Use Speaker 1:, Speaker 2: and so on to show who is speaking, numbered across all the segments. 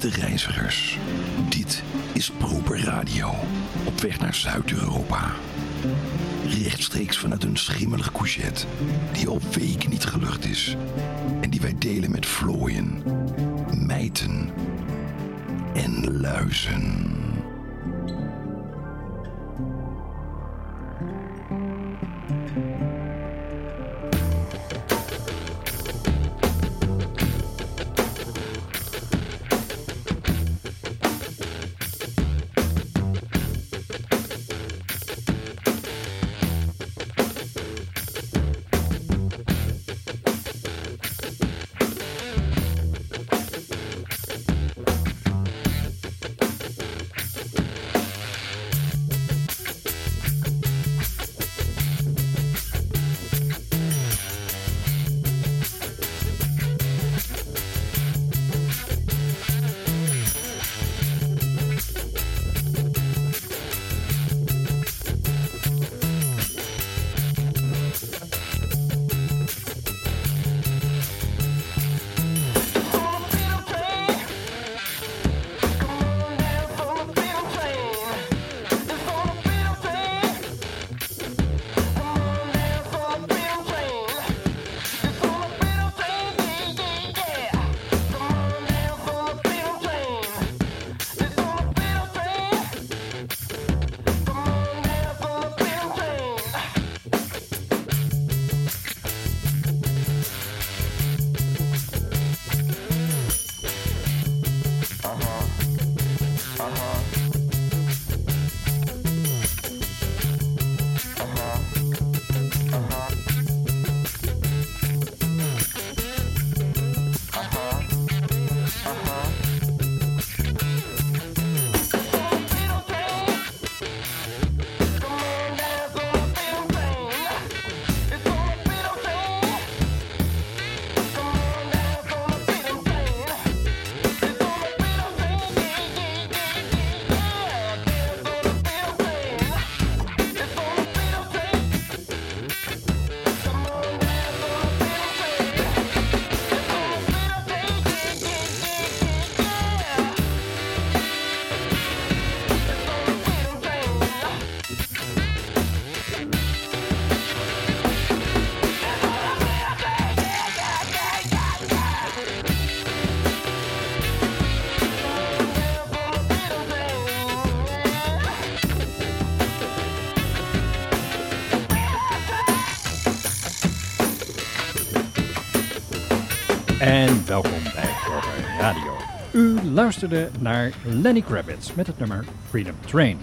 Speaker 1: Beste reizigers, dit is Proper Radio. Op weg naar Zuid-Europa. Rechtstreeks vanuit een schimmelig couchet die al weken niet gelucht is. En die wij delen met vlooien, mijten en luizen.
Speaker 2: Luisterde naar Lenny Kravitz met het nummer Freedom Train.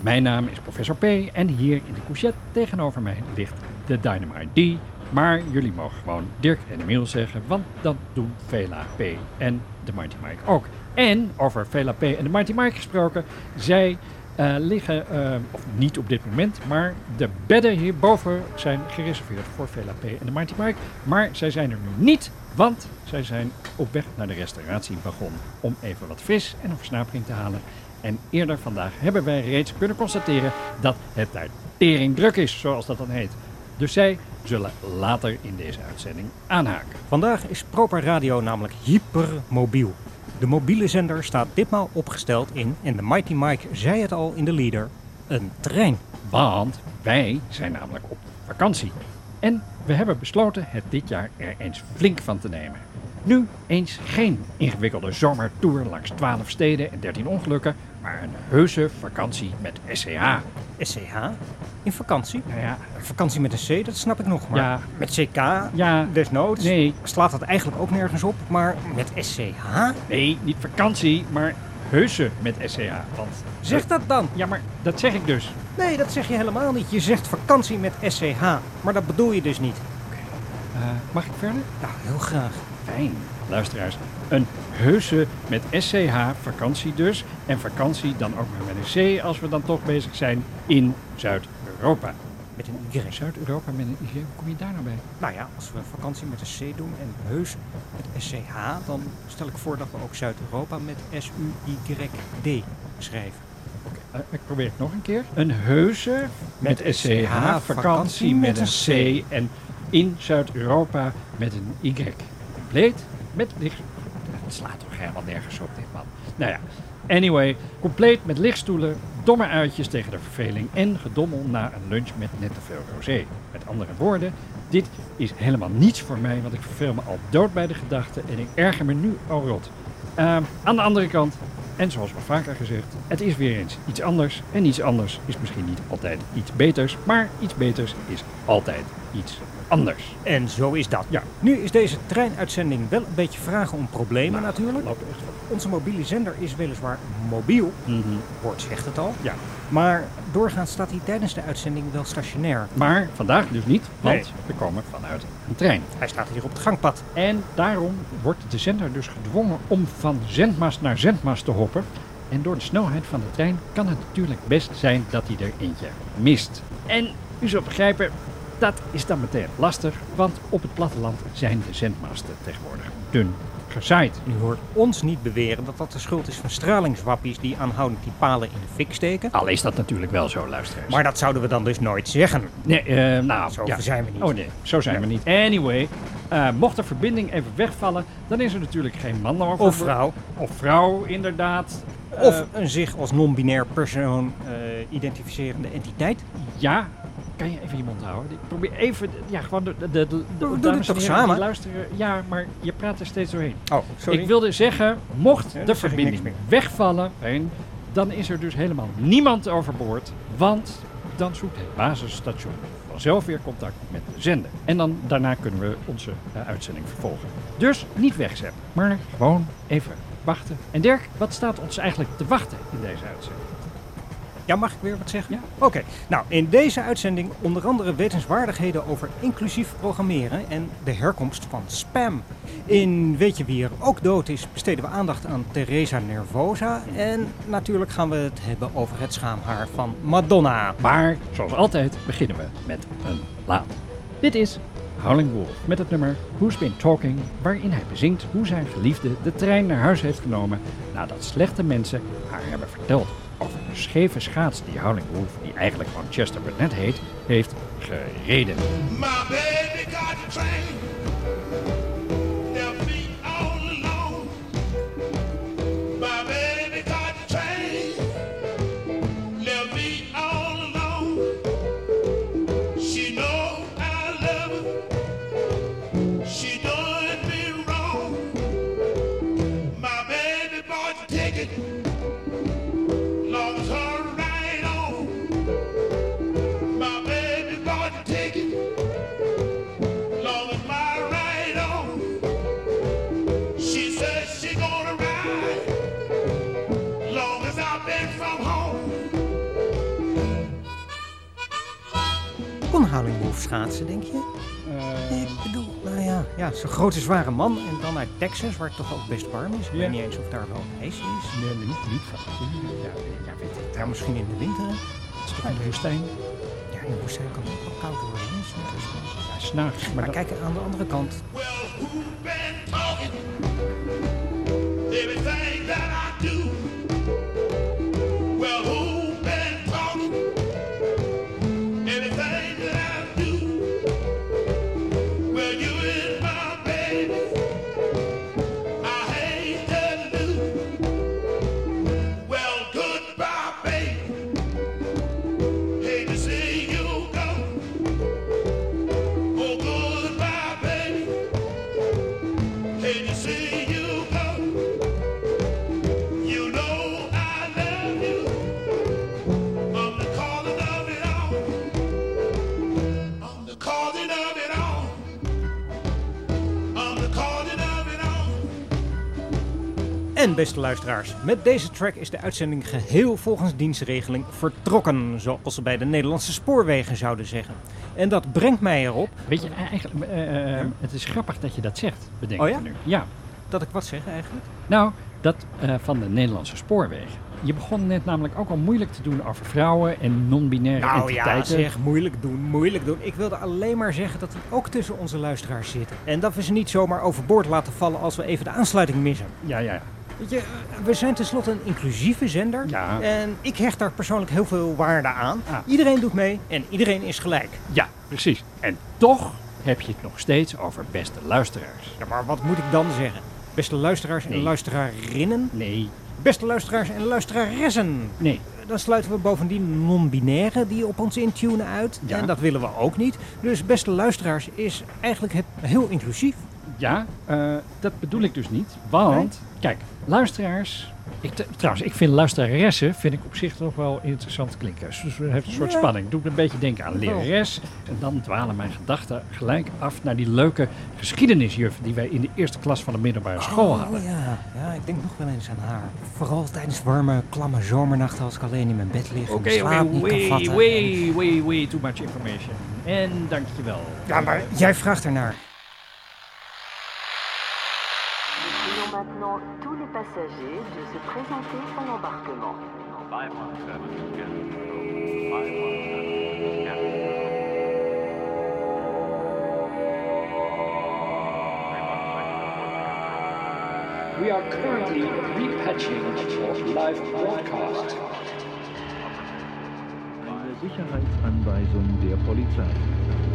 Speaker 2: Mijn naam is Professor P en hier in de couchette tegenover mij ligt de Dynamite D. Maar jullie mogen gewoon Dirk en Emiel zeggen, want dat doen Vela P en de Mighty Mike ook. En over Vela P en de Mighty Mike gesproken, zij eh, liggen, eh, of niet op dit moment, maar de bedden hierboven zijn gereserveerd voor Vela P en de Mighty Mike. Maar zij zijn er nu niet, want zij zijn op weg naar de restauratiewagon om even wat vis en een versnapering te halen. En eerder vandaag hebben wij reeds kunnen constateren dat het daar tering druk is, zoals dat dan heet. Dus zij zullen later in deze uitzending aanhaken.
Speaker 3: Vandaag is Proper Radio namelijk hypermobiel. De mobiele zender staat ditmaal opgesteld in, en de Mighty Mike zei het al in de leader, een trein.
Speaker 2: Want wij zijn namelijk op vakantie. En we hebben besloten het dit jaar er eens flink van te nemen. Nu eens geen ingewikkelde zomertour langs 12 steden en 13 ongelukken, maar een heuse vakantie met SCH.
Speaker 3: SCH? In vakantie?
Speaker 2: Nou ja,
Speaker 3: Vakantie met een C, dat snap ik nog. Maar
Speaker 2: Ja.
Speaker 3: met CK,
Speaker 2: ja,
Speaker 3: desnoods,
Speaker 2: nee,
Speaker 3: slaat dat eigenlijk ook nergens op. Maar met SCH?
Speaker 2: nee, niet vakantie, maar heuse met SCH. Want
Speaker 3: Zeg dat dan.
Speaker 2: Ja, maar dat zeg ik dus.
Speaker 3: Nee, dat zeg je helemaal niet. Je zegt vakantie met SCH. Maar dat bedoel je dus niet.
Speaker 2: Eh, mag ik verder?
Speaker 3: Nou, heel graag.
Speaker 2: Fijn. Luisteraars, een heuse met SCH, vakantie dus. En vakantie dan ook maar met een C als we dan toch bezig zijn in Zuid-Europa.
Speaker 3: Met een Y.
Speaker 2: Zuid-Europa met een Y, hoe kom je daar nou bij?
Speaker 3: Nou ja, als we vakantie met een C doen en heus met SCH, dan stel ik voor dat we ook Zuid-Europa met S-U-Y-D schrijven.
Speaker 2: Eh, ik probeer het nog een keer. Een heuse met,
Speaker 3: Met
Speaker 2: SCH,
Speaker 3: SCH,
Speaker 2: vakantie met een C en in Zuid-Europa met een Y. Compleet met licht. het slaat toch helemaal nergens op dit man. Nou ja, anyway, compleet met lichtstoelen, domme uitjes tegen de verveling en gedommel na een lunch met net te veel rosé. Met andere woorden, dit is helemaal niets voor mij, want ik verveel me al dood bij de gedachte en ik erger me nu al rot. Ehm, aan de andere kant, en zoals al vaker gezegd, het is weer eens iets anders. En iets anders is misschien niet altijd iets beters, maar iets beters is altijd iets anders.
Speaker 3: En zo is dat.
Speaker 2: Ja.
Speaker 3: Nu is deze treinuitzending wel een beetje vragen om problemen natuurlijk.
Speaker 2: Echt wel.
Speaker 3: Onze mobiele zender is weliswaar mobiel,
Speaker 2: Mhm.
Speaker 3: woord zegt het al.
Speaker 2: Ja.
Speaker 3: Maar doorgaans staat hij tijdens de uitzending wel stationair.
Speaker 2: Maar vandaag dus niet, want
Speaker 3: Nee.
Speaker 2: we komen vanuit een trein.
Speaker 3: Hij staat hier op het gangpad.
Speaker 2: En daarom wordt de zender dus gedwongen om van zendmast naar zendmast te hoppen. En door de snelheid van de trein kan het natuurlijk best zijn dat hij er eentje mist. En u zult begrijpen, dat is dan meteen lastig, want op het platteland zijn de zendmasten tegenwoordig dun gezaaid.
Speaker 3: U hoort ons niet beweren dat dat de schuld is van stralingswappies die aanhoudend die palen in de fik steken.
Speaker 2: Al is dat natuurlijk wel zo, luisteraars.
Speaker 3: Maar dat zouden we dan dus nooit zeggen.
Speaker 2: Nee, eh, nou,
Speaker 3: Zo
Speaker 2: ja.
Speaker 3: zijn we niet.
Speaker 2: Oh nee, zo zijn we niet. Anyway, eh, mocht de verbinding even wegvallen, dan is er natuurlijk geen man over.
Speaker 3: Of vrouw.
Speaker 2: Of vrouw, inderdaad.
Speaker 3: Of
Speaker 2: Eh,
Speaker 3: een zich als non-binair persoon identificerende entiteit.
Speaker 2: ja, kan je even je mond houden? Ik probeer even, ja, gewoon de, de, de, dames
Speaker 3: het
Speaker 2: en
Speaker 3: toch
Speaker 2: heren die
Speaker 3: samen?
Speaker 2: luisteren. Ja, maar je praat er steeds doorheen.
Speaker 3: Oh, sorry.
Speaker 2: Ik wilde zeggen, mocht
Speaker 3: Ja,
Speaker 2: de
Speaker 3: dan zeg ik niks
Speaker 2: verbinding wegvallen, heen, dan is er dus helemaal niemand overboord. Want dan zoekt het basisstation vanzelf weer contact met de zender. En dan daarna kunnen we onze eh, uitzending vervolgen. Dus niet wegzetten, maar gewoon even wachten. En Dirk, wat staat ons eigenlijk te wachten in deze uitzending?
Speaker 3: Ja, mag ik weer wat zeggen?
Speaker 2: Ja.
Speaker 3: Oké, nou in deze uitzending onder andere wetenswaardigheden over inclusief programmeren en de herkomst van spam. In Weet je wie er ook dood is besteden we aandacht aan Teresa Nervosa en natuurlijk gaan we het hebben over het schaamhaar van Madonna.
Speaker 2: Maar zoals altijd beginnen we met een plaat. Dit is Howling Wolf met het nummer Who's Been Talking, waarin hij bezingt hoe zijn geliefde de trein naar huis heeft genomen nadat slechte mensen haar hebben verteld over de scheve schaats die Howling Wolf, die eigenlijk gewoon Chester Burnett heet, heeft gereden.
Speaker 4: Baby
Speaker 3: schaatsen, denk je? Ik bedoel, nou ja, ja zo'n grote zware man en dan uit Texas, waar het toch ook best warm is. Ik
Speaker 2: Ja.
Speaker 3: weet niet eens of daar wel ijs is.
Speaker 2: Nee, niet, niet van. Ja, ja, weet ik.
Speaker 3: Daar misschien in de winter.
Speaker 2: Het is toch in de woestijn?
Speaker 3: Ja, in de woestijn kan het ook wel koud worden. hè, soms.
Speaker 2: Ja, s'nachts. Maar
Speaker 3: Maar
Speaker 2: dat-
Speaker 3: kijk, aan de andere kant,
Speaker 4: Well, who been talking? Everything that I do. Well, who
Speaker 3: Beste luisteraars, met deze track is de uitzending geheel volgens dienstregeling vertrokken, zoals ze bij de Nederlandse spoorwegen zouden zeggen. En dat brengt mij erop
Speaker 2: Weet je, eigenlijk, eh, eh, het is grappig dat je dat zegt, bedenk
Speaker 3: Oh ja?
Speaker 2: nu. Ja,
Speaker 3: dat ik wat zeg eigenlijk.
Speaker 2: nou, dat eh, van de Nederlandse spoorwegen. Je begon net namelijk ook al moeilijk te doen over vrouwen en non-binaire
Speaker 3: Nou ja,
Speaker 2: entiteiten.
Speaker 3: zeg, moeilijk doen, moeilijk doen. Ik wilde alleen maar zeggen dat die ook tussen onze luisteraars zitten. En dat we ze niet zomaar overboord laten vallen als we even de aansluiting missen.
Speaker 2: Ja, ja, ja.
Speaker 3: Weet je, eh, we zijn tenslotte een inclusieve zender.
Speaker 2: Ja.
Speaker 3: En ik hecht daar persoonlijk heel veel waarde aan.
Speaker 2: Ah.
Speaker 3: Iedereen doet mee en iedereen is gelijk.
Speaker 2: Ja, precies. En toch heb je het nog steeds over beste luisteraars.
Speaker 3: Ja, maar wat moet ik dan zeggen? Beste luisteraars en luisterarinnen.
Speaker 2: Nee,
Speaker 3: Beste luisteraars en luisteraressen.
Speaker 2: nee.
Speaker 3: Dan sluiten we bovendien non-binaire die op ons intunen uit.
Speaker 2: Ja.
Speaker 3: En dat willen we ook niet. Dus beste luisteraars is eigenlijk heel inclusief.
Speaker 2: Ja, eh, dat bedoel ik dus niet. Want, kijk, luisteraars... Ik, trouwens, ik vind luisteraressen vind ik op zich toch wel interessant klinken. Dus het heeft een soort
Speaker 3: Ja.
Speaker 2: spanning. Doet me een beetje denken aan
Speaker 3: Wel.
Speaker 2: lerares. En dan dwalen mijn gedachten gelijk af naar die leuke geschiedenisjuf... die wij in de eerste klas van de middelbare school hadden.
Speaker 3: Oh ja. ja, ik denk nog wel eens aan haar. Vooral tijdens warme, klamme zomernachten als ik alleen in mijn bed lig en
Speaker 2: oké,
Speaker 3: slaap niet kan
Speaker 2: way,
Speaker 3: vatten.
Speaker 2: way, way, way too much information. En dankjewel.
Speaker 3: Ja, maar jij vraagt ernaar.
Speaker 5: Maintenant tous les passagers de se présenter pour l'embarquement.
Speaker 2: We are currently repatching for live broadcast.
Speaker 6: Eine Sicherheitsanweisung der Polizei.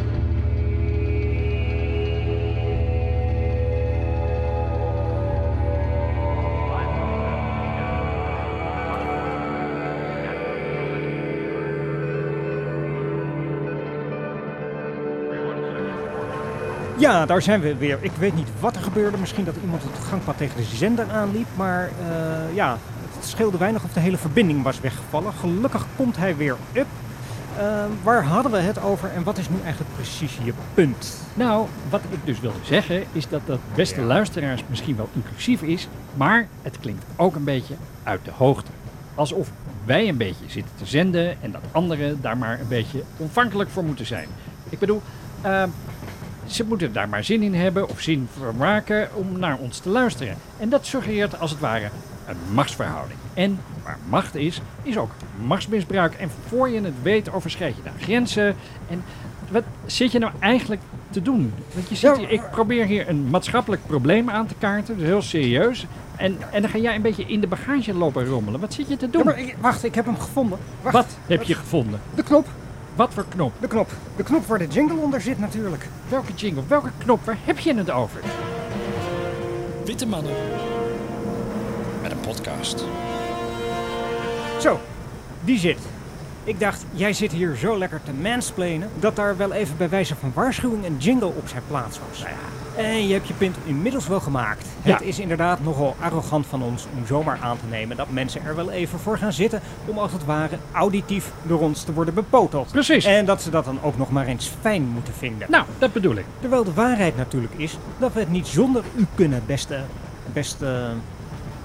Speaker 3: Ja, daar zijn we weer. Ik weet niet wat er gebeurde. Misschien dat iemand het gangpad tegen de zender aanliep. Maar eh, ja, het scheelde weinig of de hele verbinding was weggevallen. Gelukkig komt hij weer up. Eh, waar hadden we het over en wat is nu eigenlijk precies je punt?
Speaker 2: Nou, wat ik dus wilde zeggen is dat dat beste luisteraars misschien wel inclusief is, maar het klinkt ook een beetje uit de hoogte. Alsof wij een beetje zitten te zenden en dat anderen daar maar een beetje ontvankelijk voor moeten zijn. Ik bedoel, eh, ze moeten daar maar zin in hebben of zin voor maken om naar ons te luisteren. En dat suggereert als het ware een machtsverhouding. En waar macht is, is ook machtsmisbruik. En voor je het weet overschrijd je daar grenzen. En wat zit je nou eigenlijk te doen? Want je ziet
Speaker 3: Ja,
Speaker 2: hier, ik probeer hier een maatschappelijk probleem aan te kaarten, dus heel serieus. En, en dan ga jij een beetje in de bagage lopen rommelen. Wat zit je te
Speaker 3: Ja,
Speaker 2: doen?
Speaker 3: maar wacht, ik heb hem gevonden. Wacht,
Speaker 2: Wat heb je gevonden?
Speaker 3: De knop,
Speaker 2: Wat voor knop?
Speaker 3: de knop. De knop waar de jingle onder zit natuurlijk.
Speaker 2: Welke jingle? Welke knop? Waar heb je het over?
Speaker 1: Witte mannen. Met een podcast.
Speaker 3: Zo, die zit. Ik dacht, jij zit hier zo lekker te mansplainen, dat daar wel even bij wijze van waarschuwing een jingle op zijn plaats was. En je hebt je punt inmiddels wel gemaakt.
Speaker 2: Ja.
Speaker 3: Het is inderdaad nogal arrogant van ons om zomaar aan te nemen dat mensen er wel even voor gaan zitten om als het ware auditief door ons te worden bepoteld.
Speaker 2: Precies.
Speaker 3: En dat ze dat dan ook nog maar eens fijn moeten vinden.
Speaker 2: Nou, dat bedoel ik.
Speaker 3: Terwijl de waarheid natuurlijk is dat we het niet zonder u kunnen, beste, beste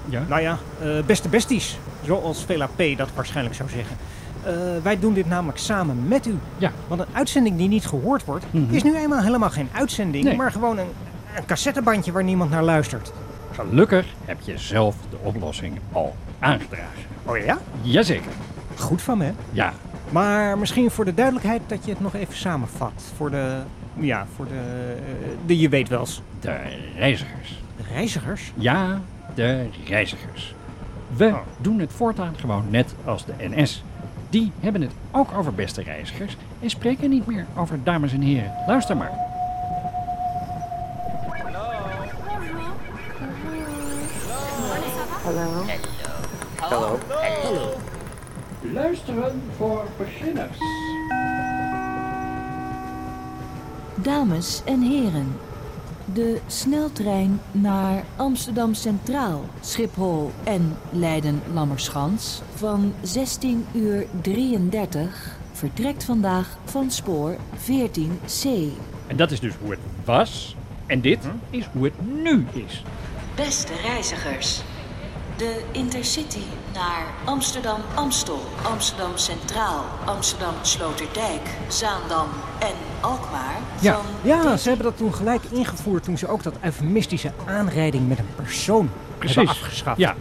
Speaker 2: Ja.
Speaker 3: nou ja, eh, beste besties, zoals Vela P. dat waarschijnlijk zou zeggen. Eh, wij doen dit namelijk samen met u.
Speaker 2: Ja.
Speaker 3: Want een uitzending die niet gehoord wordt,
Speaker 2: Mhm.
Speaker 3: is nu eenmaal helemaal geen uitzending,
Speaker 2: Nee.
Speaker 3: maar gewoon een, een cassettebandje waar niemand naar luistert.
Speaker 2: Gelukkig heb je zelf de oplossing al aangedragen.
Speaker 3: Oh ja?
Speaker 2: Jazeker.
Speaker 3: Goed van me. hè?
Speaker 2: Ja.
Speaker 3: Maar misschien voor de duidelijkheid dat je het nog even samenvat. Voor de, ja, voor de, eh, de je weet wels.
Speaker 2: De reizigers.
Speaker 3: De reizigers?
Speaker 2: Ja, de reizigers. We
Speaker 3: Oh.
Speaker 2: doen het voortaan gewoon net als de NS. Die hebben het ook over beste reizigers en spreken niet meer over dames en heren. Luister maar.
Speaker 5: Hallo.
Speaker 2: Luisteren voor beginners.
Speaker 7: Dames en heren, de sneltrein naar Amsterdam Centraal, Schiphol en Leiden-Lammerschans van 16 uur 33 vertrekt vandaag van spoor 14C.
Speaker 2: En dat is dus hoe het was. En dit is hoe het nu is.
Speaker 7: Beste reizigers, de Intercity naar Amsterdam Amstel, Amsterdam Centraal, Amsterdam Sloterdijk, Zaandam en Alkmaar
Speaker 2: Ja.
Speaker 7: van
Speaker 3: Ja, ze hebben dat toen gelijk ingevoerd toen ze ook dat eufemistische aanrijding met een persoon hebben afgeschaft.
Speaker 2: Ja,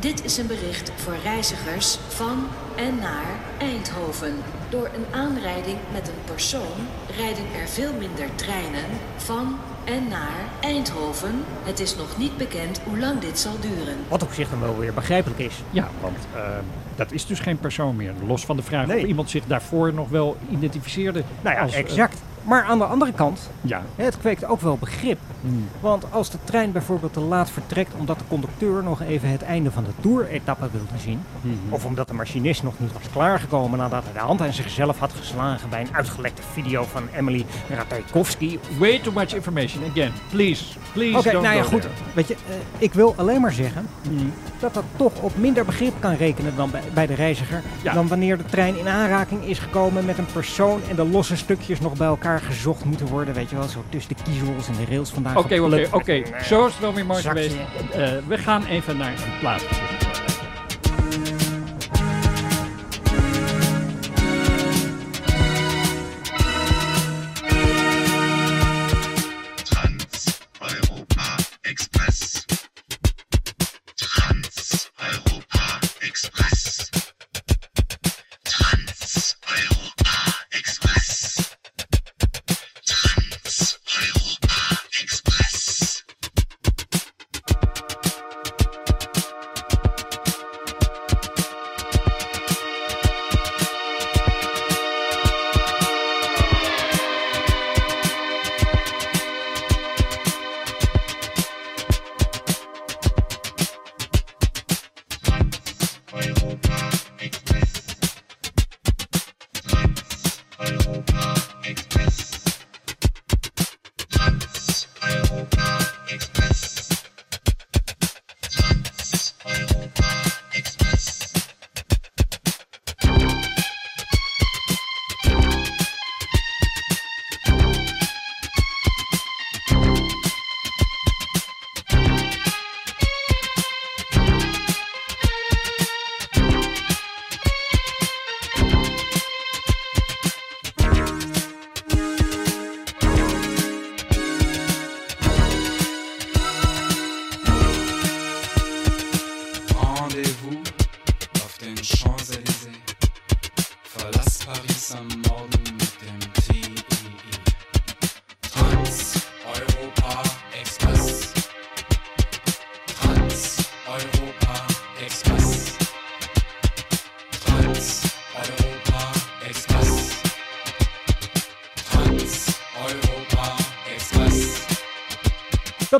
Speaker 7: Dit is een bericht voor reizigers van en naar Eindhoven. Door een aanrijding met een persoon rijden er veel minder treinen van en naar Eindhoven. Het is nog niet bekend hoe lang dit zal duren.
Speaker 3: Wat op zich dan wel weer begrijpelijk is.
Speaker 2: ja want eh, dat is dus geen persoon meer. Los van de vraag
Speaker 3: Nee.
Speaker 2: of iemand zich daarvoor nog wel identificeerde.
Speaker 3: Nou ja,
Speaker 2: als, eh,
Speaker 3: exact. Maar aan de andere kant,
Speaker 2: Ja.
Speaker 3: het kweekt ook wel begrip.
Speaker 2: Hmm.
Speaker 3: Want als de trein bijvoorbeeld te laat vertrekt omdat de conducteur nog even het einde van de tour-etappe wilde zien,
Speaker 2: Mhm.
Speaker 3: of omdat de machinist nog niet was klaargekomen nadat hij de hand aan zichzelf had geslagen bij een uitgelekte video van Emily Ratajkowski.
Speaker 2: Way too much information. Again, please. Please
Speaker 3: Oké, nou ja,
Speaker 2: go
Speaker 3: goed.
Speaker 2: there.
Speaker 3: Weet je, eh, ik wil alleen maar zeggen
Speaker 2: Hmm.
Speaker 3: dat dat toch op minder begrip kan rekenen dan bij, bij de reiziger.
Speaker 2: Ja.
Speaker 3: Dan wanneer de trein in aanraking is gekomen met een persoon en de losse stukjes nog bij elkaar gezocht moeten worden. Weet je wel, zo tussen de kiezels en de rails vandaan.
Speaker 2: Oké, oké, oké. Zo is het wel weer mooi geweest. Eh, we gaan even naar een plaats.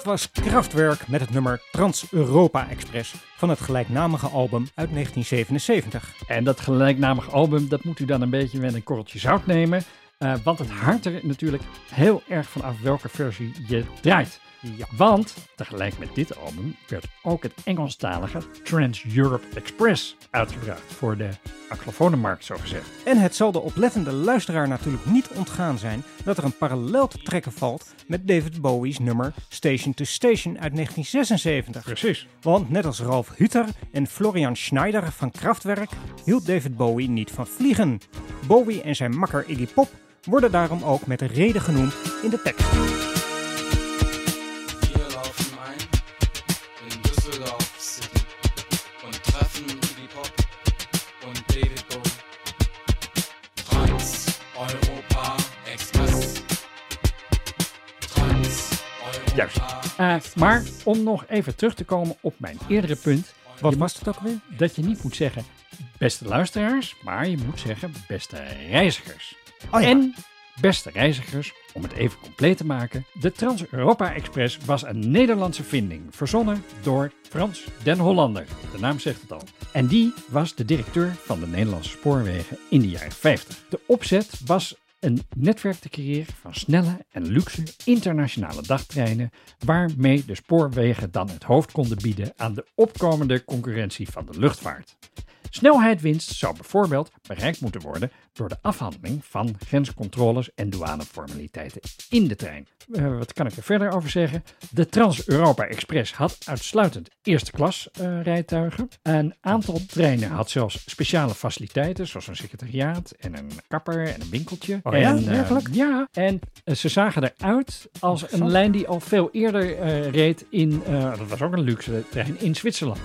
Speaker 3: Was Kraftwerk met het nummer Trans-Europa Express van het gelijknamige album uit 1977.
Speaker 2: En dat gelijknamige album, dat moet u dan een beetje met een korreltje zout nemen. Eh, want het hangt er natuurlijk heel erg van af welke versie je draait.
Speaker 3: Ja.
Speaker 2: Want tegelijk met dit album werd ook het Engelstalige Trans-Europe Express uitgebracht voor de anglofonenmarkt, zo gezegd.
Speaker 3: En het zal de oplettende luisteraar natuurlijk niet ontgaan zijn dat er een parallel te trekken valt met David Bowie's nummer Station to Station uit 1976.
Speaker 2: Precies.
Speaker 3: Want net als Ralf Hutter en Florian Schneider van Kraftwerk hield David Bowie niet van vliegen. Bowie en zijn makker Iggy Pop worden daarom ook met reden genoemd in de tekst.
Speaker 8: Wir laufen ein in Düsseldorf City und treffen Iggy Pop und David Bowie. Trans-Europa Express.
Speaker 2: Juist.
Speaker 8: Trans-Europa
Speaker 2: Eh, maar om nog even terug te komen op mijn eerdere punt.
Speaker 3: Wat was het ook weer?
Speaker 2: dat je niet moet zeggen beste luisteraars, maar je moet zeggen beste reizigers.
Speaker 3: Oh.
Speaker 2: En beste reizigers, om het even compleet te maken, de Trans-Europa Express was een Nederlandse vinding, verzonnen door Frans den Hollander. De naam zegt het al. En die was de directeur van de Nederlandse spoorwegen in de jaren 50. De opzet was een netwerk te creëren van snelle en luxe internationale dagtreinen, waarmee de spoorwegen dan het hoofd konden bieden aan de opkomende concurrentie van de luchtvaart. Snelheidwinst zou bijvoorbeeld bereikt moeten worden door de afhandeling van grenscontroles en douaneformaliteiten in de trein. Eh, wat kan ik er verder over zeggen? De Trans-Europa Express had uitsluitend eerste klas eh, rijtuigen. Een aantal treinen had zelfs speciale faciliteiten, zoals een secretariaat en een kapper en een winkeltje.
Speaker 3: Oh ja,
Speaker 2: en, eh,
Speaker 3: werkelijk?
Speaker 2: ja, en eh, ze zagen eruit als een lijn die al veel eerder reed in, dat was ook een luxe trein, in Zwitserland.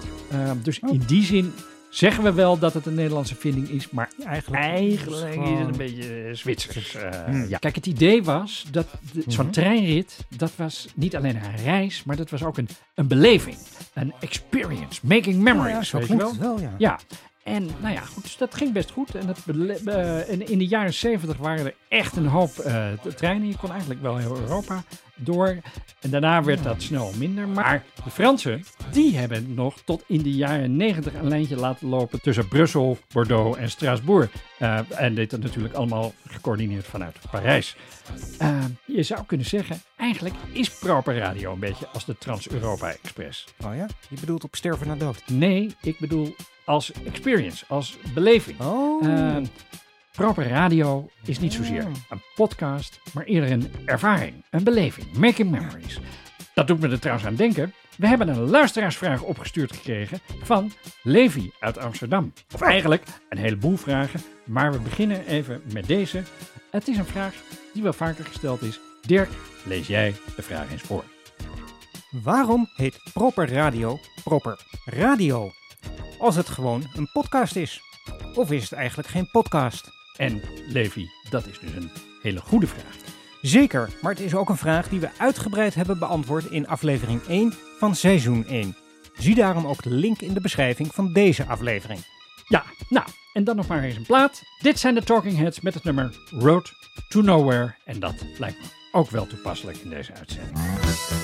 Speaker 2: Dus
Speaker 3: Oh.
Speaker 2: in die zin zeggen we wel dat het een Nederlandse vinding is, maar
Speaker 3: Eigenlijk,
Speaker 2: eigenlijk is
Speaker 3: gewoon-
Speaker 2: het een beetje eh, Zwitsers. eh,
Speaker 3: Hmm.
Speaker 2: ja. Kijk, het idee was dat de- zo'n
Speaker 3: Mhm.
Speaker 2: treinrit, dat was niet alleen een reis, maar dat was ook een, een beleving. Een experience, making memories.
Speaker 3: Ja, zo klinkt
Speaker 2: wel?
Speaker 3: het wel, ja.
Speaker 2: Ja, En nou ja, goed, dus dat ging best goed. En dat eh, in, in de jaren 70 waren er echt een hoop eh, treinen. Je kon eigenlijk wel heel Europa door. En daarna werd dat snel minder. Maar de Fransen, die hebben nog tot in de jaren 90 een lijntje laten lopen tussen Brussel, Bordeaux en Straatsburg. Eh, en dit natuurlijk allemaal gecoördineerd vanuit Parijs. Eh, je zou kunnen zeggen, eigenlijk is Proper Radio een beetje als de Trans-Europa Express.
Speaker 3: Oh ja? Je bedoelt op sterven na dood?
Speaker 2: Nee, ik bedoel als experience, als beleving.
Speaker 3: Oh.
Speaker 2: Eh, proper radio is niet zozeer
Speaker 3: Oh.
Speaker 2: een podcast, maar eerder een ervaring, een beleving, making memories. Dat doet me er trouwens aan denken. We hebben een luisteraarsvraag opgestuurd gekregen van Levi uit Amsterdam. Of eigenlijk een heleboel vragen, maar we beginnen even met deze. Het is een vraag die wel vaker gesteld is. Dirk, lees jij de vraag eens voor.
Speaker 3: Waarom heet Proper Radio Proper Radio? Als het gewoon een podcast is. Of is het eigenlijk geen podcast?
Speaker 2: En Levi, dat is dus een hele goede vraag.
Speaker 3: Zeker, maar het is ook een vraag die we uitgebreid hebben beantwoord in aflevering 1 van seizoen 1. Zie daarom ook de link in de beschrijving van deze aflevering.
Speaker 2: Ja, nou, en dan nog maar eens een plaat. Dit zijn de Talking Heads met het nummer Road to Nowhere. En dat lijkt me ook wel toepasselijk in deze uitzending.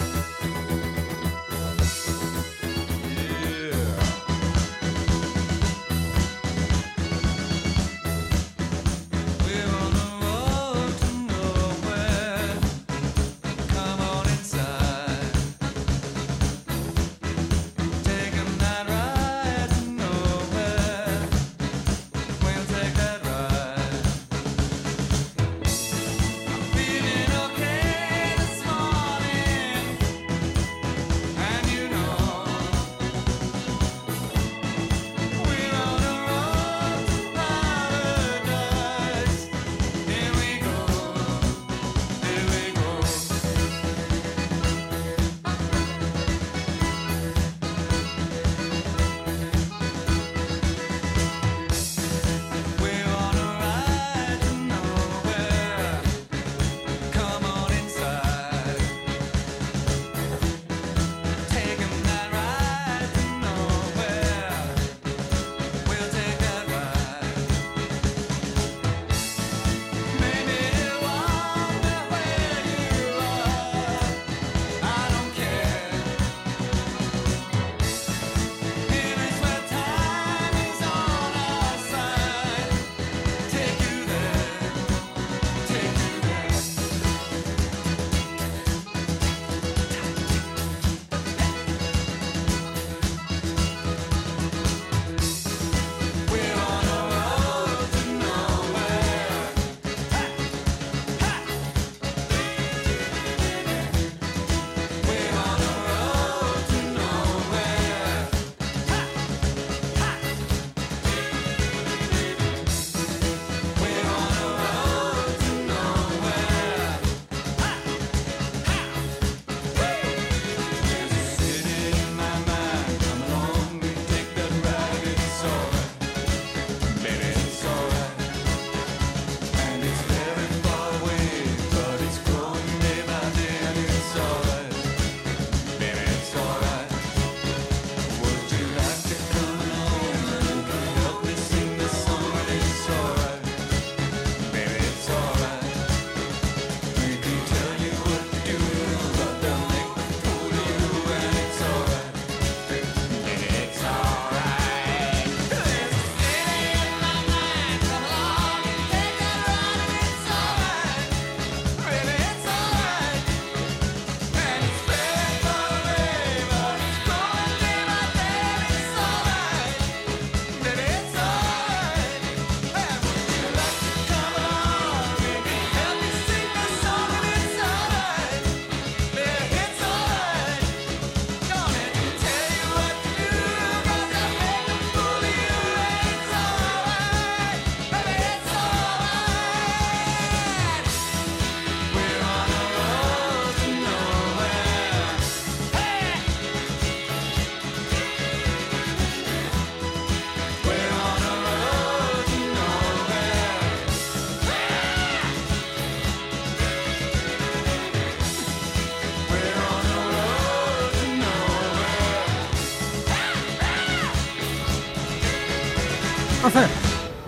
Speaker 3: Enfin,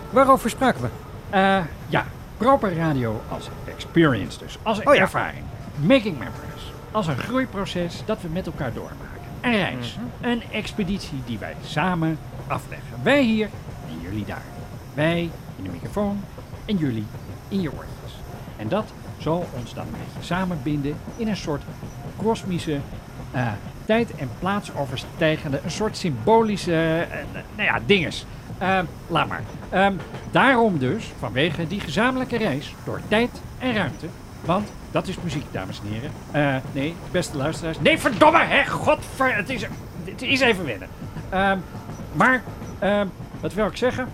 Speaker 3: waarover spraken we?
Speaker 2: Eh, ja, proper radio als experience dus. Als
Speaker 3: Oh ja.
Speaker 2: ervaring. Making memories. Als een groeiproces dat we met elkaar doormaken. Een reis.
Speaker 3: Mhm.
Speaker 2: Een expeditie die wij samen afleggen. Wij hier en jullie daar. Wij in de microfoon en jullie in je oortjes. En dat zal ons dan een beetje samenbinden in een soort kosmische eh, tijd- en plaatsoverstijgende, een soort symbolische, eh, nou ja, dinges. Eh, laat maar. Ehm, daarom dus, vanwege die gezamenlijke reis door tijd en ruimte, want dat is muziek, dames en heren. Eh, nee, beste luisteraars. Nee, verdomme, hè, godver, het is, het is even wennen. Ehm, maar, ehm, wat wil ik zeggen?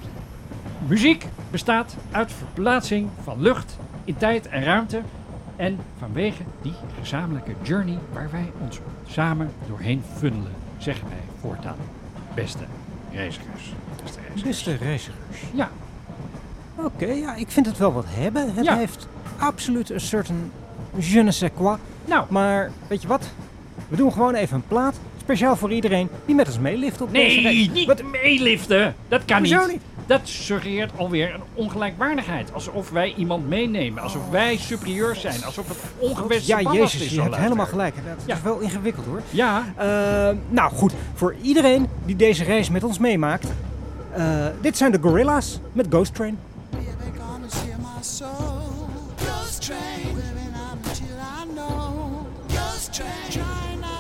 Speaker 2: Muziek bestaat uit verplaatsing van lucht in tijd en ruimte. En vanwege die gezamenlijke journey waar wij ons samen doorheen funnelen, zeggen wij voortaan, beste reizigers. Beste reizigers. Ja,
Speaker 3: Oké, ja, ik vind het wel wat hebben. Het
Speaker 2: Ja.
Speaker 3: heeft absoluut een certain je ne sais quoi.
Speaker 2: nou,
Speaker 3: Maar weet je wat? We doen gewoon even een plaat. Speciaal voor iedereen die met ons meelift op deze
Speaker 2: nee,
Speaker 3: reis.
Speaker 2: niet
Speaker 3: Wat?
Speaker 2: meeliften. Dat kan
Speaker 3: Hoezo
Speaker 2: niet.
Speaker 3: niet?
Speaker 2: Dat suggereert alweer een ongelijkwaardigheid. Alsof wij iemand meenemen. Alsof wij superieur zijn. Alsof het ongewenste
Speaker 3: Ja, jezus,
Speaker 2: is.
Speaker 3: je hebt helemaal gelijk. Dat
Speaker 2: Ja.
Speaker 3: is wel ingewikkeld hoor.
Speaker 2: Ja,
Speaker 3: Eh, nou goed, voor iedereen die deze reis met ons meemaakt. Eh, dit zijn de Gorilla's met Ghost Train.
Speaker 9: Baby, gonna share my soul. Ghost train, living out until I know. Ghost train, trying not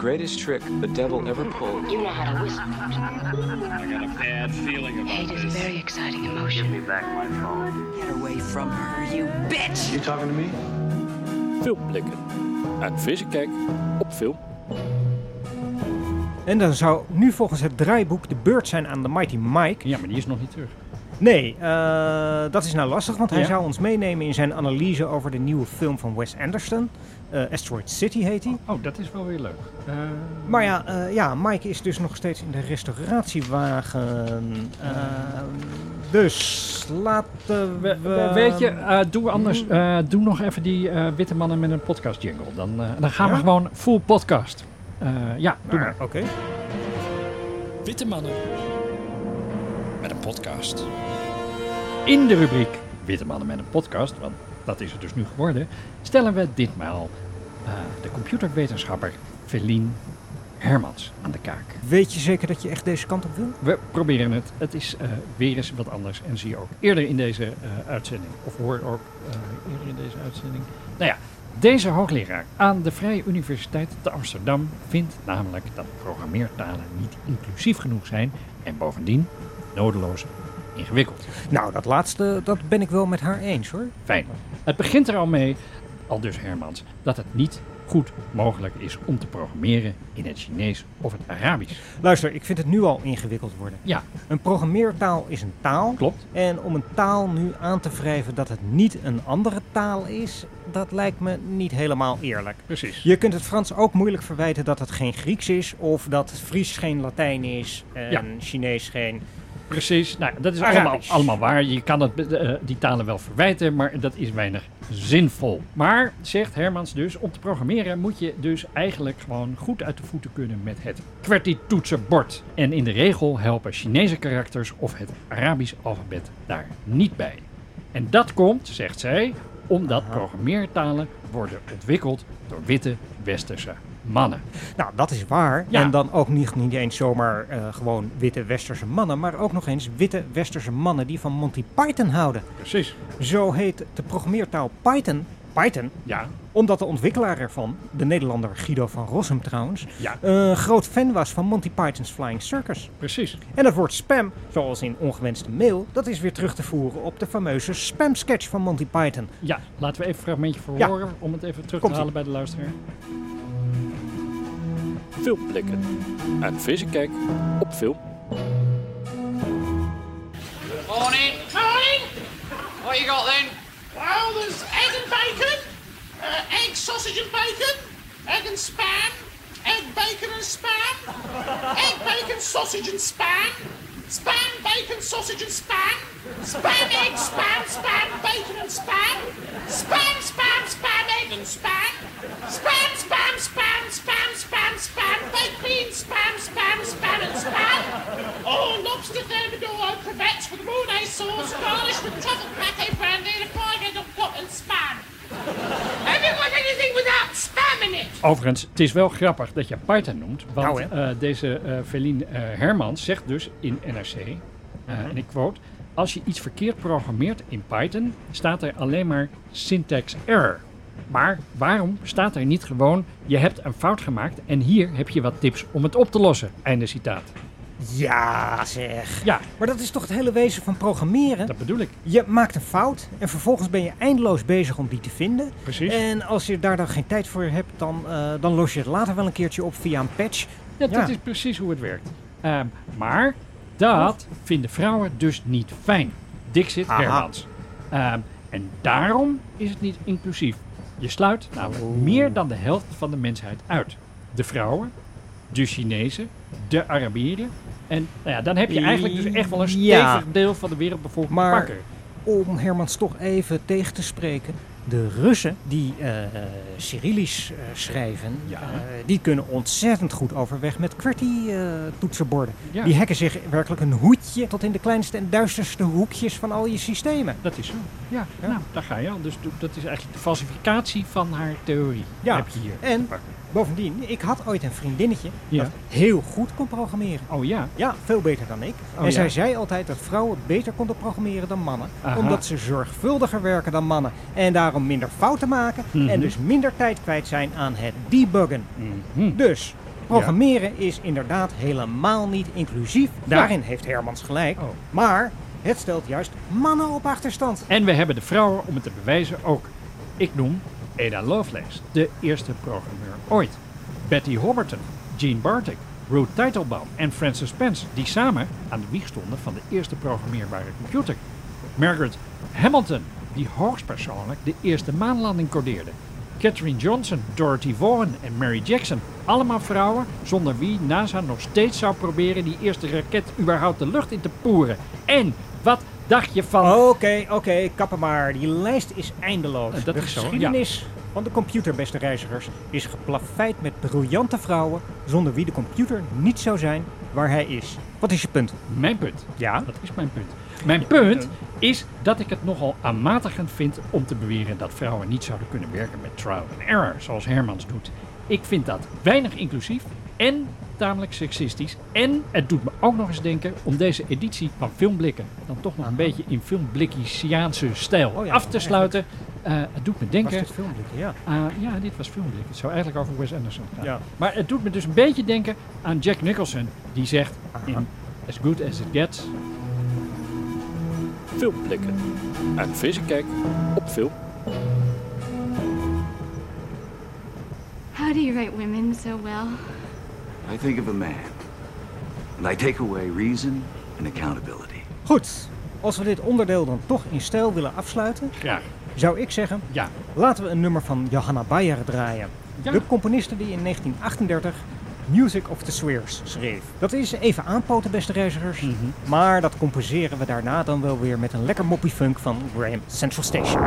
Speaker 10: greatest trick the devil ever pulled.
Speaker 11: You know how to whistle.
Speaker 12: I got a bad feeling about
Speaker 11: Hate is a
Speaker 12: this.
Speaker 11: very exciting emotion.
Speaker 12: Give me back my phone.
Speaker 11: Get away from her, you bitch!
Speaker 12: You talking to me?
Speaker 2: Filmblikken. Een vissenkijk op film.
Speaker 3: En dan zou nu volgens het draaiboek de beurt zijn aan de Mighty Mike.
Speaker 2: Ja, maar die is nog niet terug.
Speaker 3: Nee, eh, dat is nou lastig, want hij
Speaker 2: Ja.
Speaker 3: zou ons meenemen in zijn analyse over de nieuwe film van Wes Anderson. Eh, Asteroid City heet hij.
Speaker 2: Oh, dat is wel weer leuk. Eh,
Speaker 3: Maar ja, eh, ja, Mike is dus nog steeds in de restauratiewagen. Dus laten we...
Speaker 2: we- weet je, eh, doe anders. eh, doe nog even die eh, witte mannen met een podcast jingle. Dan, eh, dan gaan we gewoon full podcast. Eh, ja, doe maar.
Speaker 3: Oké.
Speaker 2: Witte mannen met een podcast. In de rubriek Witte mannen met een podcast, want dat is het dus nu geworden, stellen we ditmaal eh, de computerwetenschapper Velien Hermans aan de kaak.
Speaker 3: Weet je zeker dat je echt deze kant op wil?
Speaker 2: We proberen het. Het is eh, weer eens wat anders. En zie je ook eerder in deze eh, uitzending. Of hoor ook eerder in deze uitzending. Nou ja, deze hoogleraar aan de Vrije Universiteit te Amsterdam vindt namelijk dat programmeertalen niet inclusief genoeg zijn. En bovendien nodeloos ingewikkeld.
Speaker 3: Nou, dat laatste, dat ben ik wel met haar eens hoor.
Speaker 2: Fijn. Het begint er al mee, al dus Hermans, dat het niet goed mogelijk is om te programmeren in het Chinees of het Arabisch.
Speaker 3: Luister, ik vind het nu al ingewikkeld worden.
Speaker 2: Ja.
Speaker 3: Een programmeertaal is een taal.
Speaker 2: Klopt.
Speaker 3: En om een taal nu aan te wrijven dat het niet een andere taal is, dat lijkt me niet helemaal eerlijk.
Speaker 2: Precies.
Speaker 3: Je kunt het Frans ook moeilijk verwijten dat het geen Grieks is, of dat Fries geen Latijn is en
Speaker 2: Ja.
Speaker 3: Chinees geen.
Speaker 2: Precies, nou, dat is
Speaker 3: Arabisch.
Speaker 2: allemaal, allemaal waar. Je kan het, eh, die talen wel verwijten, maar dat is weinig zinvol. Maar, zegt Hermans dus, om te programmeren moet je dus eigenlijk gewoon goed uit de voeten kunnen met het QWERTY-toetsenbord. En in de regel helpen Chinese karakters of het Arabisch alfabet daar niet bij. En dat komt, zegt zij, omdat programmeertalen worden ontwikkeld door witte westerse mannen.
Speaker 3: Nou, dat is waar.
Speaker 2: Ja.
Speaker 3: En dan ook niet, niet eens zomaar eh, gewoon witte westerse mannen, maar ook nog eens witte westerse mannen die van Monty Python houden.
Speaker 2: Precies.
Speaker 3: Zo heet de programmeertaal Python. Python,
Speaker 2: Ja,
Speaker 3: omdat de ontwikkelaar ervan, de Nederlander Guido van Rossum trouwens,
Speaker 2: ja,
Speaker 3: een groot fan was van Monty Python's Flying Circus.
Speaker 2: precies.
Speaker 3: En het woord spam, zoals in ongewenste mail, dat is weer terug te voeren op de fameuze spam sketch van Monty Python.
Speaker 2: Ja, laten we even een fragmentje
Speaker 3: Ja.
Speaker 2: verhoren om het even terug te halen bij de luisteraar. Filmblikken. Een vissenkijk op film.
Speaker 13: Morning. Morning. What you got then? Well, there's egg and bacon, uh, egg, sausage and bacon, egg and spam, egg, bacon and spam, egg, bacon, sausage and spam, spam, bacon, sausage and spam, spam, egg, spam, spam, bacon and spam, spam, spam, spam, egg and spam, spam, spam, spam, spam, spam, spam, baked beans, spam, spam, spam and spam. Oh, lobster thermidor, crevettes with mayonnaise sauce, garnished with truffle pate brandy,
Speaker 2: Overigens, het is wel grappig dat je Python noemt. Want
Speaker 3: Nou,
Speaker 2: eh, deze eh, Hermans zegt dus in NRC,
Speaker 3: Mhm.
Speaker 2: en ik quote... Als je iets verkeerd programmeert in Python, staat er alleen maar syntax error. Maar waarom staat er niet gewoon, je hebt een fout gemaakt en hier heb je wat tips om het op te lossen? Einde citaat.
Speaker 3: Ja, zeg.
Speaker 2: Ja,
Speaker 3: Maar dat is toch het hele wezen van programmeren?
Speaker 2: dat bedoel ik.
Speaker 3: Je maakt een fout en vervolgens ben je eindeloos bezig om die te vinden.
Speaker 2: Precies.
Speaker 3: En als je daar dan geen tijd voor hebt, dan, eh, dan los je het later wel een keertje op via een patch.
Speaker 2: Ja, dat is precies hoe het werkt. Ehm, maar dat vinden vrouwen dus niet fijn. Dixit. Hermans. Ehm, en daarom is het niet inclusief. Je sluit namelijk meer dan de helft van de mensheid uit. De vrouwen, de Chinezen, de Arabieren. En nou ja, dan heb je eigenlijk dus echt wel een stevig
Speaker 3: Ja.
Speaker 2: deel van de wereldbevolking
Speaker 3: Maar
Speaker 2: pakken.
Speaker 3: om Hermans toch even tegen te spreken. De Russen die eh, Cyrillisch eh, schrijven,
Speaker 2: Ja.
Speaker 3: eh, die kunnen ontzettend goed overweg met QWERTY-toetsenborden.
Speaker 2: Ja.
Speaker 3: Die hacken zich werkelijk een hoedje tot in de kleinste en duisterste hoekjes van al je systemen.
Speaker 2: Dat is zo. Ja, nou, daar ga je al. Dus dat is eigenlijk de falsificatie van haar theorie.
Speaker 3: Ja.
Speaker 2: Heb je hier.
Speaker 3: En. Bovendien, ik had ooit een vriendinnetje
Speaker 2: Ja.
Speaker 3: dat heel goed kon programmeren.
Speaker 2: Oh ja.
Speaker 3: Ja, veel beter dan ik.
Speaker 2: Oh,
Speaker 3: en zij zei altijd dat vrouwen beter konden programmeren dan mannen.
Speaker 2: Aha.
Speaker 3: Omdat ze zorgvuldiger werken dan mannen. En daarom minder fouten maken.
Speaker 2: Mhm.
Speaker 3: En dus minder tijd kwijt zijn aan het debuggen.
Speaker 2: Mhm.
Speaker 3: Dus, Programmeren is inderdaad helemaal niet inclusief. Daarin heeft Hermans gelijk.
Speaker 2: Oh.
Speaker 3: Maar het stelt juist mannen op achterstand.
Speaker 2: En we hebben de vrouwen om het te bewijzen ook. Ik noem Ada Lovelace, de eerste programmeur ooit. Betty Hobberton, Gene Bartik, Ruth Teitelbaum en Francis Spence, die samen aan de wieg stonden van de eerste programmeerbare computer. Margaret Hamilton, die hoogstpersoonlijk de eerste maanlanding codeerde. Catherine Johnson, Dorothy Vaughan en Mary Jackson. Allemaal vrouwen zonder wie NASA nog steeds zou proberen die eerste raket überhaupt de lucht in te poeren. En wat dacht je van...
Speaker 3: Oké, oké, kappen maar. Die lijst is eindeloos.
Speaker 2: Eh, dat
Speaker 3: de
Speaker 2: is zo,
Speaker 3: geschiedenis van de computer, beste reizigers, is geplaveid met briljante vrouwen zonder wie de computer niet zou zijn waar hij is. Wat is je punt?
Speaker 2: Mijn punt.
Speaker 3: Ja?
Speaker 2: Dat is mijn punt. Mijn punt is dat ik het nogal aanmatigend vind om te beweren dat vrouwen niet zouden kunnen werken met trial and error, zoals Hermans doet. Ik vind dat weinig inclusief en tamelijk seksistisch. En het doet me ook nog eens denken om deze editie van Filmblikken dan toch nog een beetje in filmblikkiaanse stijl
Speaker 3: Oh ja,
Speaker 2: af te sluiten. Eh, het doet me denken...
Speaker 3: Was dit filmblikken? Ja.
Speaker 2: Ah, ja, dit was filmblik. Het zou eigenlijk over Wes Anderson gaan.
Speaker 3: Ja.
Speaker 2: Maar het doet me dus een beetje denken aan Jack Nicholson. Die zegt in As Good As It Gets... Filmblikken. Een frisse kijk op film.
Speaker 14: How do you write women so well?
Speaker 15: I think of a man, and I take away reason and accountability.
Speaker 3: Goed, als we dit onderdeel dan toch in stijl willen afsluiten,
Speaker 2: Graag.
Speaker 3: zou ik zeggen,
Speaker 2: Ja.
Speaker 3: laten we een nummer van Johanna Bayer draaien.
Speaker 2: Ja.
Speaker 3: De componiste die in 1938 Music of the Spheres schreef. Dat is even aanpoten, beste reizigers.
Speaker 2: Mhm.
Speaker 3: Maar dat compenseren we daarna dan wel weer met een lekker moppie funk van Graham Central Station.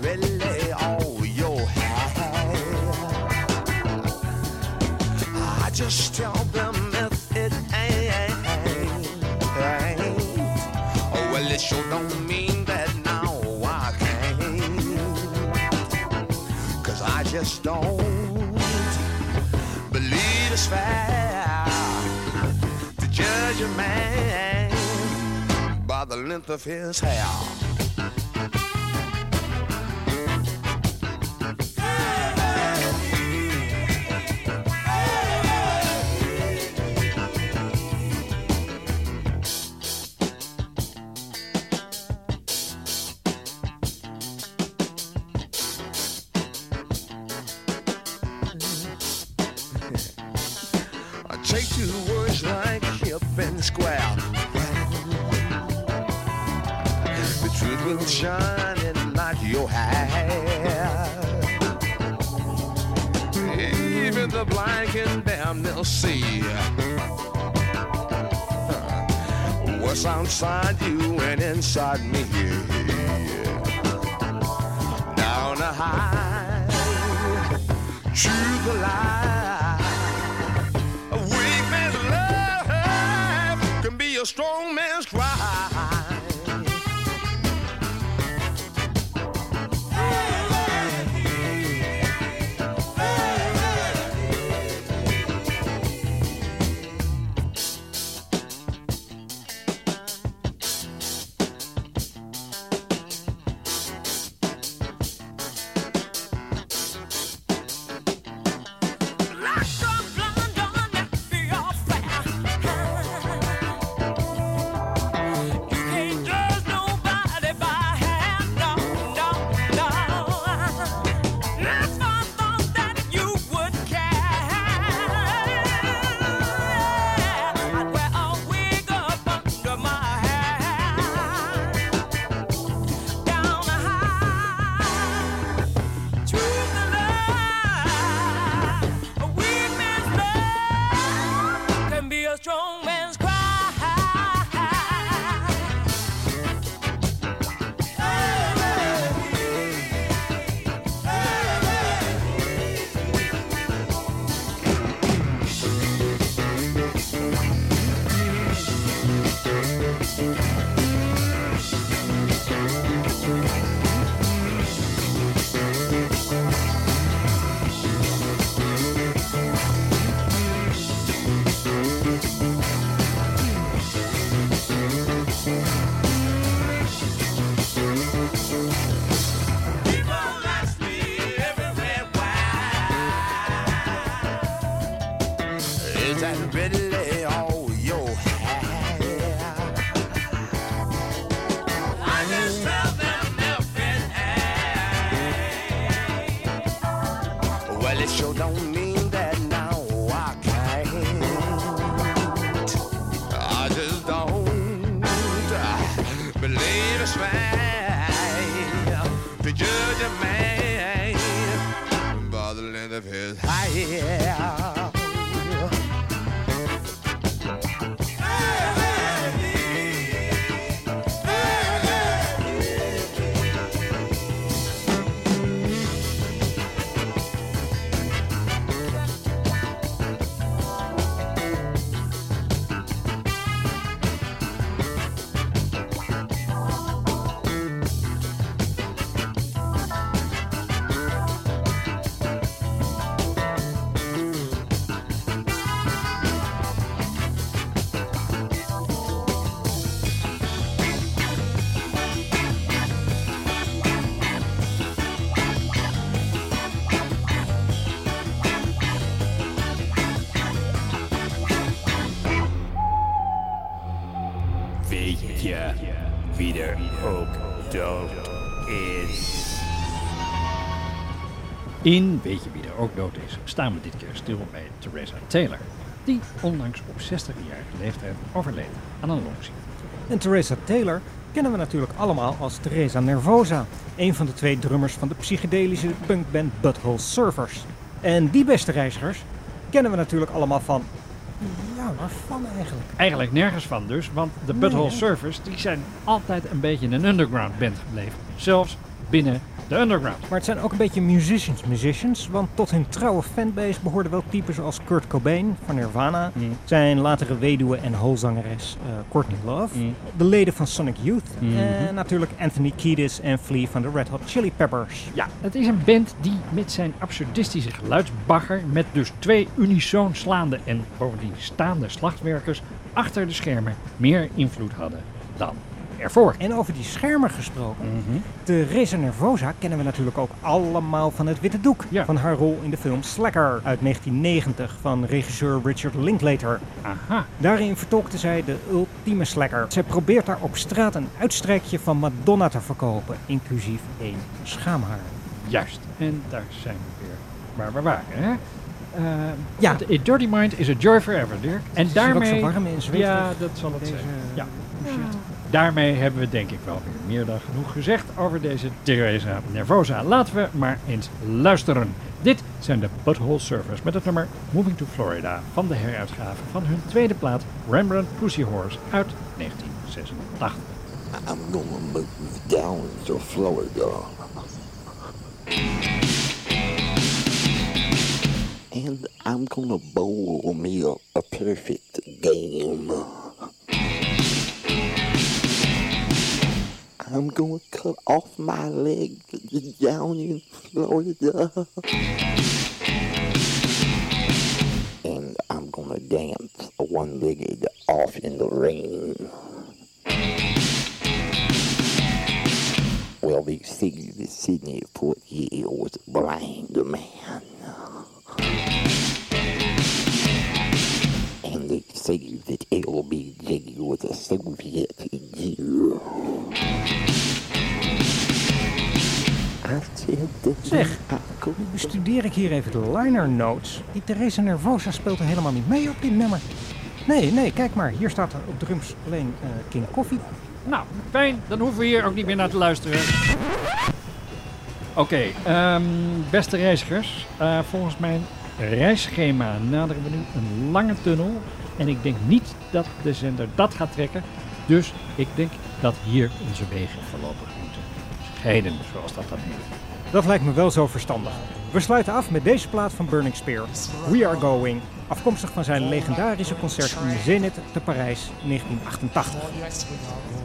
Speaker 16: Really all you have? I just tell them if it ain't. Oh, well, it sure don't mean that now I can't. Cause I just don't believe it's fair to judge a man by the length of his hair. Take two words like hip and square. The truth will shine and not your hair. Even the blind can damn they'll see what's outside you and inside me. Down the high, through the
Speaker 2: wie er ook dood is? In Weet je wie er ook dood is staan we dit keer stil bij Theresa Taylor, die onlangs op 60-jarige leeftijd overleed aan een longziekte.
Speaker 3: En Theresa Taylor kennen we natuurlijk allemaal als Theresa Nervosa, een van de twee drummers van de psychedelische punkband Butthole Surfers. En die beste reizigers kennen we natuurlijk allemaal van, ja, waarvan eigenlijk?
Speaker 2: Eigenlijk nergens van dus, want de Butthole? Surfers die zijn altijd een beetje een underground band gebleven. Zelfs binnen de underground.
Speaker 3: Maar het zijn ook een beetje musicians musicians, want tot hun trouwe fanbase behoorden wel typen zoals Kurt Cobain van Nirvana,
Speaker 2: Mm.
Speaker 3: zijn latere weduwe en holzangeres eh, Courtney Love, de leden van Sonic Youth
Speaker 2: Mhm.
Speaker 3: en natuurlijk Anthony Kiedis en Flea van de Red Hot Chili Peppers.
Speaker 2: Ja, het is een band die met zijn absurdistische geluidsbagger, met dus twee unisoon slaande en bovendien staande slagwerkers achter de schermen meer invloed hadden dan ervoor.
Speaker 3: En over die schermen gesproken, de Reza Nervosa kennen we natuurlijk ook allemaal van het witte doek. Van haar rol in de film Slacker uit 1990 van regisseur Richard Linklater.
Speaker 2: Aha.
Speaker 3: Daarin vertolkte zij de ultieme slacker. Zij probeert daar op straat een uitstrijkje van Madonna te verkopen, inclusief één schaamhaar.
Speaker 2: Juist, en daar zijn we weer waar we waren. Hè? Eh,
Speaker 3: Ja.
Speaker 2: A Dirty Mind is a joy forever, Dirk. En daarmee...
Speaker 3: zo warm en
Speaker 2: Ja, dat zal het
Speaker 3: deze
Speaker 2: zijn. Ja. Daarmee hebben we denk ik wel weer meer dan genoeg gezegd over deze Teresa Nervosa. Laten we maar eens luisteren. Dit zijn de Butthole Surfers met het nummer Moving to Florida van de heruitgave van hun tweede plaat Rembrandt Pussy Horse uit 1986.
Speaker 17: I'm gonna move down to Florida. And I'm gonna bowl me a, perfect game. I'm gonna cut off my leg down in Florida. And I'm gonna dance one-legged off in the rain. Well, they say that Sidney Poitier was a blind man. And they say that LBJ was a Soviet Jew.
Speaker 3: Zeg, bestudeer ik hier even de liner notes. Die Teresa Nervosa speelt er helemaal niet mee op dit nummer. Nee, nee, kijk maar. Hier staat op drums alleen eh, King Coffee.
Speaker 2: Nou, fijn. Dan hoeven we hier ook niet meer naar te luisteren. Oké, ehm, beste reizigers. eh, volgens mijn reisschema naderen we nu een lange tunnel. En ik denk niet dat de zender dat gaat trekken. Dus ik denk dat hier onze wegen voorlopig scheiden, zoals dat dan heet.
Speaker 3: Dat lijkt me wel zo verstandig. We sluiten af met deze plaat van Burning Spear, We Are Going. Afkomstig van zijn legendarische concert in Zenit te Parijs 1988.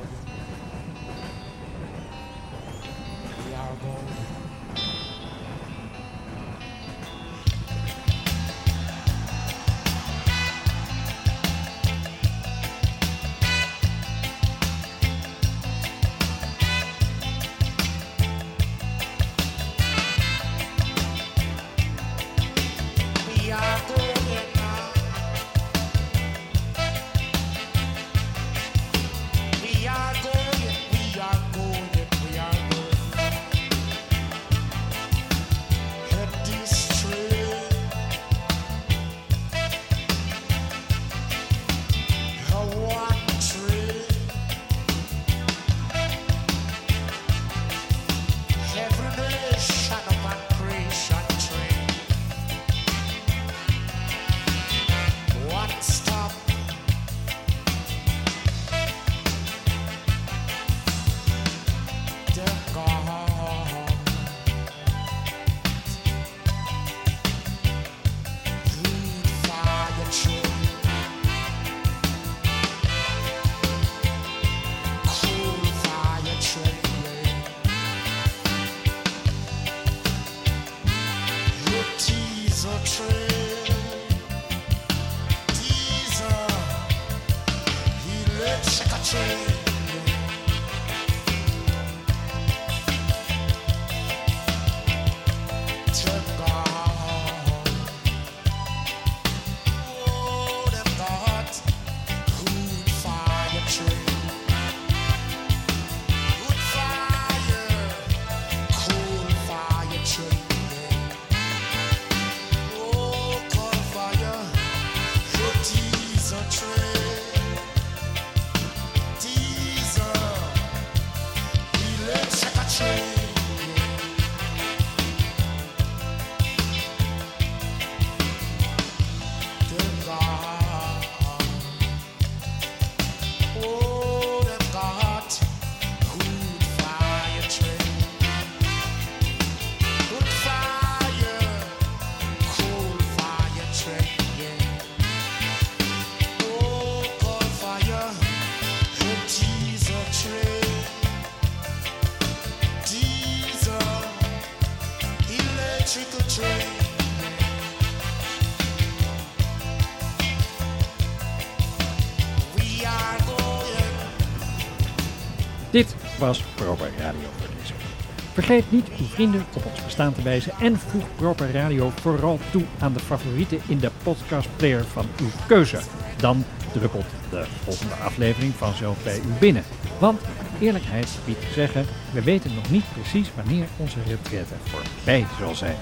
Speaker 2: Vergeet niet uw vrienden op ons bestaan te wijzen en voeg Proper Radio vooral toe aan de favorieten in de podcastplayer van uw keuze. Dan druppelt de volgende aflevering vanzelf bij u binnen. Want eerlijkheid biedt te zeggen, we weten nog niet precies wanneer onze retraite voorbij zal zijn.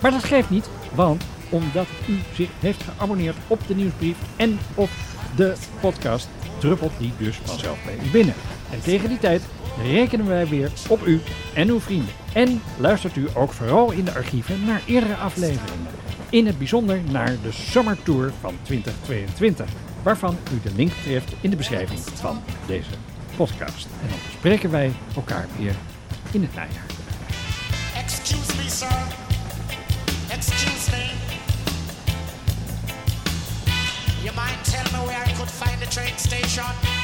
Speaker 2: Maar dat geeft niet, want omdat u zich heeft geabonneerd op de nieuwsbrief en op de podcast, druppelt die dus vanzelf bij u binnen. En tegen die tijd rekenen wij weer op u en uw vrienden. En luistert u ook vooral in de archieven naar eerdere afleveringen. In het bijzonder naar de Summer Tour van 2022, waarvan u de link treft in de beschrijving van deze podcast. En dan spreken wij elkaar weer in het najaar.
Speaker 4: Excuse me, sir. Excuse me. You mind telling me where I could find the train station?